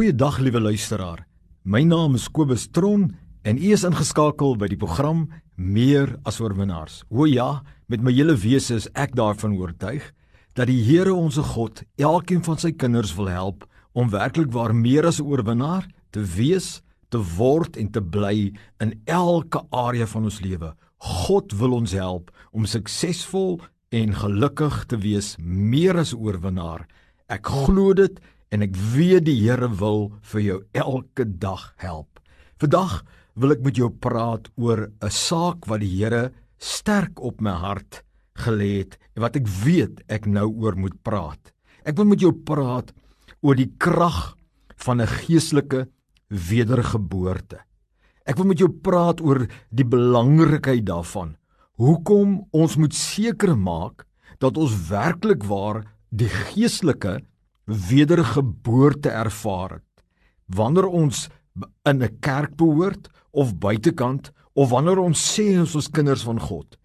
Goeiedag liewe luisteraar. My naam is Kobus Tron en u is ingeskakel by die program Meer as oorwinnaars. O ja, met my hele wese is ek daarvan oortuig dat die Here onsse God elkeen van sy kinders wil help om werklik waar meer as 'n oorwinnaar te wees, te word en te bly in elke area van ons lewe. God wil ons help om suksesvol en gelukkig te wees, meer as 'n oorwinnaar. Ek glo dit en ek weet die Here wil vir jou elke dag help. Vandag wil ek met jou praat oor 'n saak wat die Here sterk op my hart gelê het en wat ek weet ek nou oor moet praat. Ek wil met jou praat oor die krag van 'n geestelike wedergeboorte. Ek wil met jou praat oor die belangrikheid daarvan. Hoekom ons moet seker maak dat ons werklik waar die geestelike wedergeboorte ervaar het. Wanneer ons in 'n kerk behoort of buitekant of wanneer ons sê ons is kinders van God,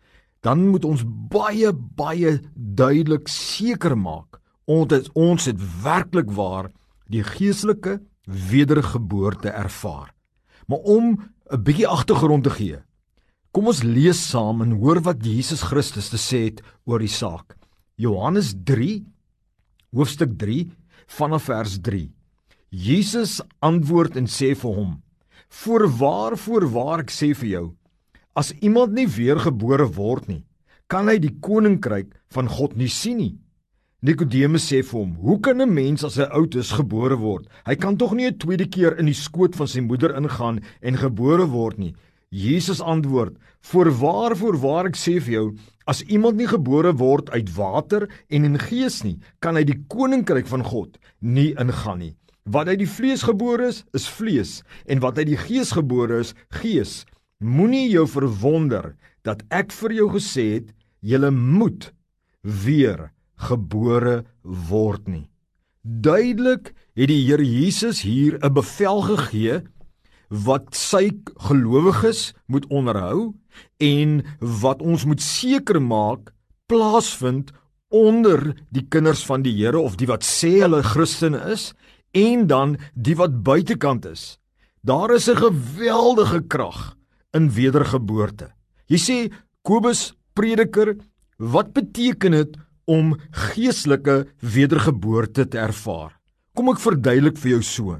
dan moet ons baie baie duidelik seker maak ons het, ons het werklik waar die geestelike wedergeboorte ervaar. Maar om 'n bietjie agtergrond te gee. Kom ons lees saam en hoor wat Jesus Christus te sê het oor die saak. Johannes hoofstuk 3 vanaf vers 3. Jesus antwoord en sê vir hom: "Voorwaar, voorwaar ek sê vir jou, as iemand nie weergebore word nie, kan hy die koninkryk van God nie sien nie." Nikodemus sê vir hom: "Hoe kan 'n mens as hy oud is gebore word? Hy kan tog nie 'n tweede keer in die skoot van sy moeder ingaan en gebore word nie." Jesus antwoord: "Voorwaar, voorwaar ek sê vir jou, As iemand nie gebore word uit water en in gees nie, kan hy die koninkryk van God nie ingaan nie. Wat uit die vlees gebore is, is vlees, en wat uit die gees gebore is, gees. Moenie jou verwonder dat ek vir jou gesê het jy moet weer gebore word nie. Duidelik het die Here Jesus hier 'n bevel gegee wat sy gelowiges moet onderhou en wat ons moet seker maak plaasvind onder die kinders van die Here of die wat sê hulle Christene is en dan die wat buitekant is. Daar is 'n geweldige krag in wedergeboorte. Jy sê Kobus prediker, wat beteken dit om geestelike wedergeboorte te ervaar? Kom ek verduidelik vir jou so.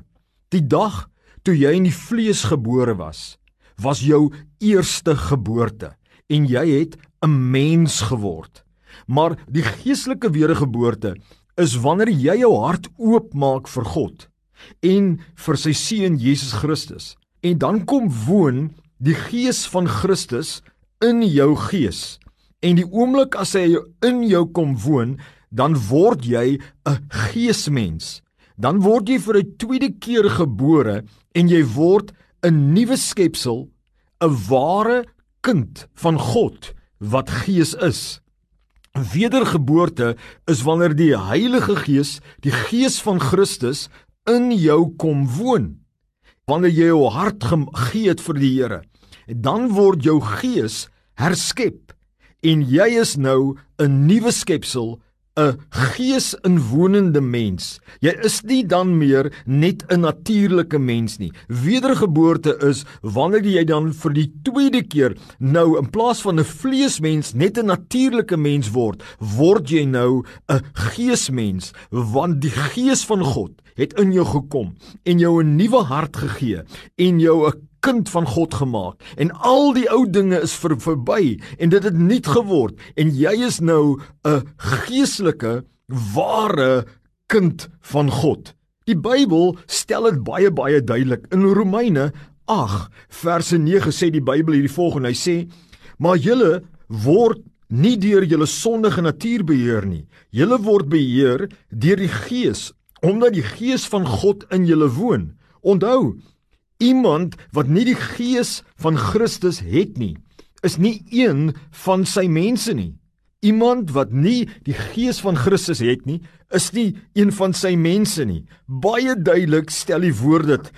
Die dag toe jy in die vlees gebore was, was jou eerste geboorte en jy het 'n mens geword. Maar die geestelike wedergeboorte is wanneer jy jou hart oopmaak vir God en vir sy seun Jesus Christus. En dan kom woon die gees van Christus in jou gees. En die oomblik as hy in jou kom woon, dan word jy 'n geesmens dan word jy vir 'n tweede keer gebore en jy word 'n nuwe skepsel, 'n ware kind van God wat Gees is. Wedergeboorte is wanneer die Heilige Gees, die Gees van Christus in jou kom woon. Wanneer jy jou hart gegee het vir die Here, dan word jou gees herskep en jy is nou 'n nuwe skepsel 'n geesinwonende mens. Jy is nie dan meer net 'n natuurlike mens nie. Wedergeboorte is wanneer jy dan vir die tweede keer nou in plaas van 'n vleesmens net 'n natuurlike mens word, word jy nou 'n geesmens, want die gees van God het in jou gekom en jou 'n nuwe hart gegee en jou 'n kind van God gemaak en al die ou dinge is vir, verby en dit het nuut geword en jy is nou 'n geestelike ware kind van God. Die Bybel stel dit baie baie duidelik in Romeine 8 verse 9 sê die Bybel hierdie volgende hy sê maar julle word nie deur julle sondige natuur beheer nie. Julle word beheer deur die Gees omdat die Gees van God in julle woon. Onthou, Iemand wat nie die gees van Christus het nie, is nie een van sy mense nie. Iemand wat nie die gees van Christus het nie, is nie een van sy mense nie. Baie duidelik stel die woord dit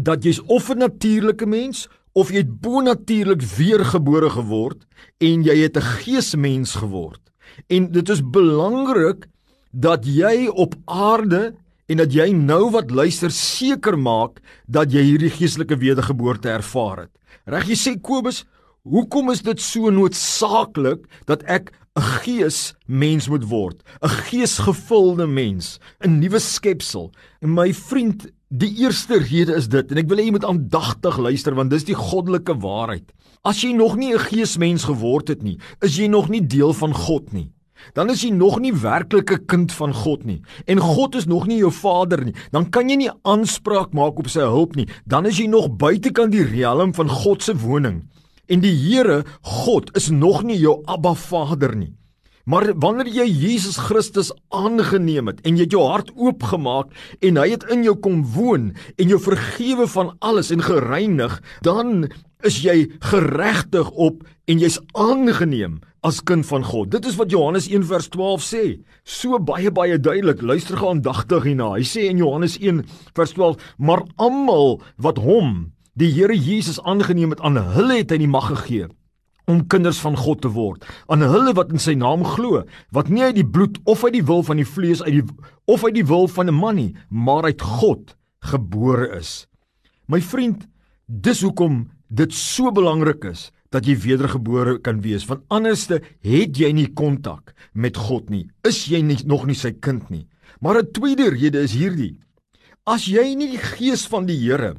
dat jy's of 'n natuurlike mens of jy het bonatuurlik weergebore geword en jy het 'n geesmens geword. En dit is belangrik dat jy op aarde en dat jy nou wat luister seker maak dat jy hierdie geestelike wedergeboorte ervaar het. Reg jy sê Kobus, hoekom is dit so noodsaaklik dat ek 'n gees mens moet word, 'n geesgevulde mens, 'n nuwe skepsel? En my vriend, die eerste rede is dit en ek wil hê jy moet aandagtig luister want dis die goddelike waarheid. As jy nog nie 'n geesmens geword het nie, is jy nog nie deel van God nie dan is jy nog nie werklike kind van God nie. En God is nog nie jou vader nie. Dan kan jy nie aanspraak maak op sy hulp nie. Dan is jy nog buitekant die riem van God se woning. En die Here God is nog nie jou Abba Vader nie. Maar wanneer jy Jesus Christus aangeneem het en jy het jou hart oopgemaak en hy het in jou kom woon en jou vergewe van alles en gereinig dan is jy geregtig op en jy's aangeneem as kind van God. Dit is wat Johannes 1 vers 12 sê. So baie baie duidelik. Luister gou aandagtig hierna. Hy sê in Johannes 1 vers 12: "Maar almal wat hom, die Here Jesus aangeneem het, aan hulle het hy die mag gegee om kinders van God te word. Aan hulle wat in sy naam glo, wat nie uit die bloed of uit die wil van die vlees uit die of uit die wil van 'n man nie, maar uit God gebore is." My vriend, dis hoekom dit so belangrik is dat jy wedergebore kan wees. Want anderste het jy nie kontak met God nie. Is jy nie nog nie sy kind nie. Maar 'n tweede rede is hierdie. As jy nie die gees van die Here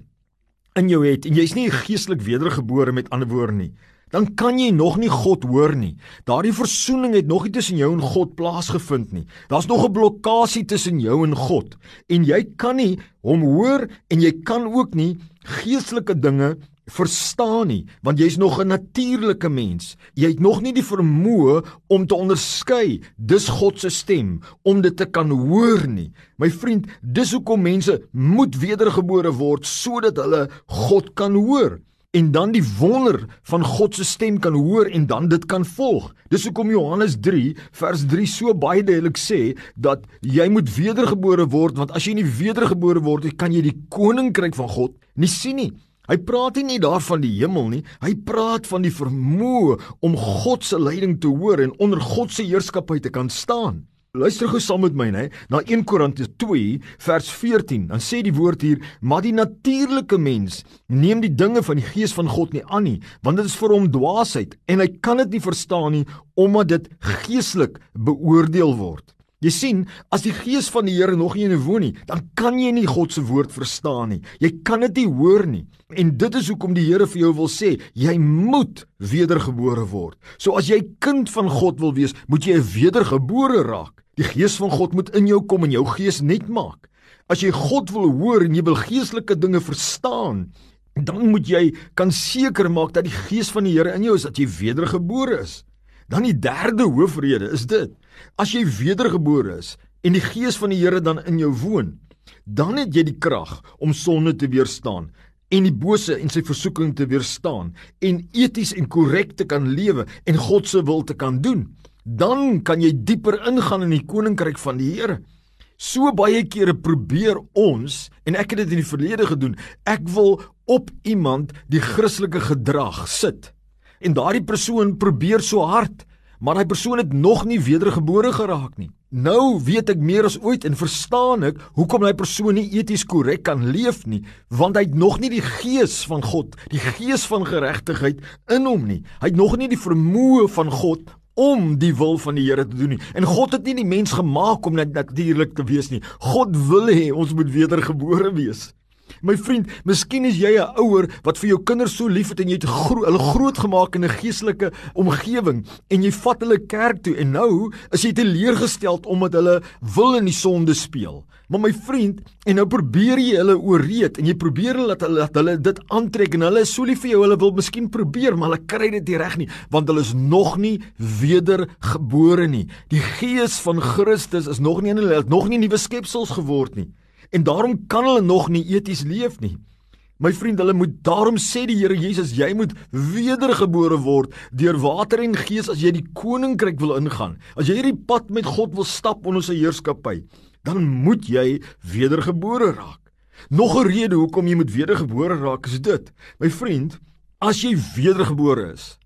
in jou het en jy's nie geestelik wedergebore met ander woorde nie dan kan jy nog nie God hoor nie. Daardie versoening het nog nie tussen jou en God plaasgevind nie. Daar's nog 'n blokkade tussen jou en God. En jy kan nie hom hoor en jy kan ook nie geestelike dinge verstaan nie want jy's nog 'n natuurlike mens. Jy het nog nie die vermoë om te onderskei dis God se stem om dit te kan hoor nie. My vriend, dis hoekom mense moet wedergebore word sodat hulle God kan hoor en dan die wonder van God se stem kan hoor en dan dit kan volg. Dis hoekom Johannes 3 vers 3 so baie duidelik sê dat jy moet wedergebore word want as jy nie wedergebore word nie, kan jy die koninkryk van God nie sien nie. Hy praat nie daarvan die hemel nie, hy praat van die vermoë om God se leiding te hoor en onder God se heerskappy te kan staan. Luister gou saam met my, né, na 1 Korintiërs 2 vers 14. Dan sê die woord hier: "Maar die natuurlike mens neem die dinge van die gees van God nie aan nie, want dit is vir hom dwaasheid en hy kan dit nie verstaan nie omdat dit geestelik beoordeel word." Jy sien, as die gees van die Here nog nie in jou woon nie, dan kan jy nie God se woord verstaan nie. Jy kan dit nie hoor nie. En dit is hoekom die Here vir jou wil sê, jy moet wedergebore word. So as jy kind van God wil wees, moet jy wedergebore raak. Die gees van God moet in jou kom en jou gees net maak. As jy God wil hoor en jy wil geestelike dinge verstaan, dan moet jy kan seker maak dat die gees van die Here in jou is, dat jy wedergebore is. Dan die derde hoofrede is dit: as jy wedergebore is en die gees van die Here dan in jou woon, dan het jy die krag om sonde te weerstaan en die bose en sy versoeking te weerstaan en eties en korrek te kan lewe en God se wil te kan doen. Dan kan jy dieper ingaan in die koninkryk van die Here. So baie kere probeer ons en ek het dit in die verlede gedoen. Ek wil op iemand die Christelike gedrag sit en daardie persoon probeer so hard, maar daai persoon het nog nie wedergebore geraak nie. Nou weet ek meer as ooit en verstaan ek hoekom daai persoon nie eties korrek kan leef nie, want hy het nog nie die gees van God, die gees van geregtigheid in hom nie. Hy het nog nie die vermoë van God om die wil van die Here te doen nie. En God het nie die mens gemaak om net natuurlik te wees nie. God wil hê ons moet wedergebore wees. My vriend, miskien is jy 'n ouer wat vir jou kinders so liefhet en jy het gro hulle grootgemaak in 'n geestelike omgewing en jy vat hulle kerk toe en nou is jy teleurgesteld omdat hulle wil in die sonde speel. Maar my vriend, en nou probeer jy hulle ooreed en jy probeer hulle dat hulle dat hulle dit aantrek en hulle is so lief vir jou, hulle wil miskien probeer, maar hulle kry dit nie reg nie, want hulle is nog nie wedergebore nie. Die gees van Christus is nog nie in hulle, nog nie nuwe skepsels geword nie en daarom kan hulle nog nie eties leef nie. My vriend, hulle moet daarom sê die Here Jesus, jy moet wedergebore word deur water en gees as jy die koninkryk wil ingaan. As jy hierdie pad met God wil stap onder sy heerskappy, dan moet jy wedergebore raak. Nog 'n rede hoekom jy moet wedergebore raak is dit. My vriend, as jy wedergebore is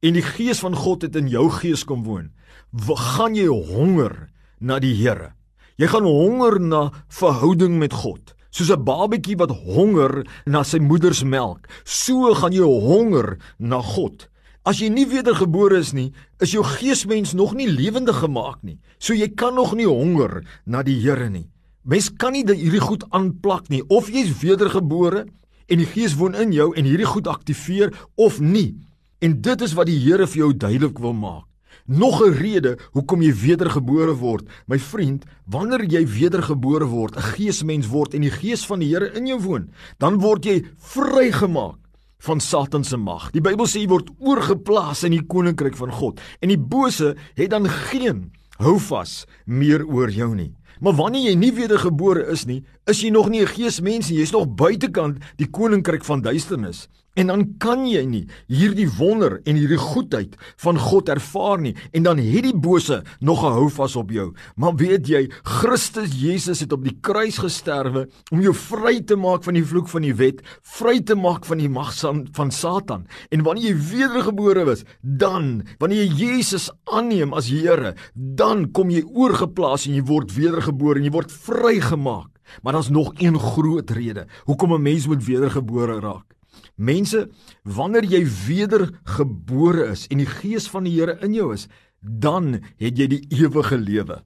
en die gees van God het in jou gees kom woon, gaan jy honger na die Here. Jy gaan honger na verhouding met God. Soos 'n babatjie wat honger na sy moeder se melk, so gaan jy honger na God. As jy nie wedergebore is nie, is jou geesmens nog nie lewendig gemaak nie. So jy kan nog nie honger na die Here nie. Mens kan nie hierdie goed aanplak nie. Of jy's wedergebore en die Gees woon in jou en hierdie goed aktiveer of nie. En dit is wat die Here vir jou duidelik wil maak. Nog 'n rede hoekom jy wedergebore word. My vriend, wanneer jy wedergebore word, 'n geesmens word en die Gees van die Here in jou woon, dan word jy vrygemaak van Satan se mag. Die Bybel sê jy word oorgeplaas in die koninkryk van God en die bose het dan geen houvas meer oor jou nie. Maar wanneer jy nie wedergebore is nie, is jy nog nie 'n geesmens nie, jy's nog buitekant die koninkryk van duisternis. En dan kan jy nie hierdie wonder en hierdie goedheid van God ervaar nie en dan het die bose nog gehou vas op jou. Maar weet jy, Christus Jesus het op die kruis gesterwe om jou vry te maak van die vloek van die wet, vry te maak van die mag van Satan. En wanneer jy wedergebore is, dan wanneer jy Jesus aanneem as Here, dan kom jy oorgeplaas en jy word wedergebore en jy word vrygemaak. Maar daar's nog een groot rede hoekom 'n mens moet wedergebore raak. Mense, wanneer jy wedergebore is en die gees van die Here in jou is, dan het jy die ewige lewe.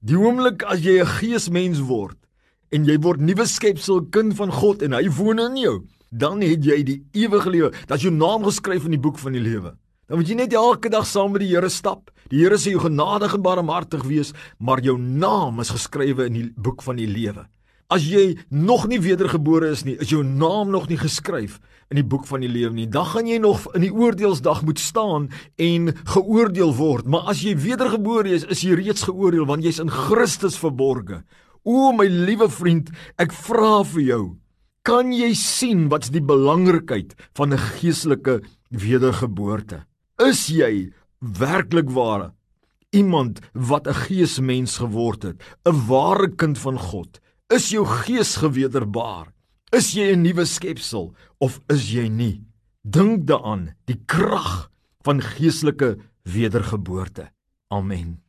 Die oomblik as jy 'n geesmens word en jy word nuwe skepsel, kind van God en hy woon in jou, dan het jy die ewige lewe. Dat is jou naam geskryf in die boek van die lewe. Dan moet jy net elke dag saam met die Here stap. Die Here sê jy genadig en barmhartig wees, maar jou naam is geskrywe in die boek van die lewe. As jy nog nie wedergebore is nie, is jou naam nog nie geskryf in die boek van die lewe nie. Dan gaan jy nog in die oordeelsdag moet staan en geoordeel word. Maar as jy wedergebore is, is jy reeds geoordeel want jy's in Christus verborge. O my liewe vriend, ek vra vir jou, kan jy sien wat's die belangrikheid van 'n geestelike wedergeboorte? Is jy werklik ware iemand wat 'n geesmens geword het, 'n ware kind van God? Is jou gees gewederbaar? Is jy 'n nuwe skepsel of is jy nie? Dink daaraan, die krag van geestelike wedergeboorte. Amen.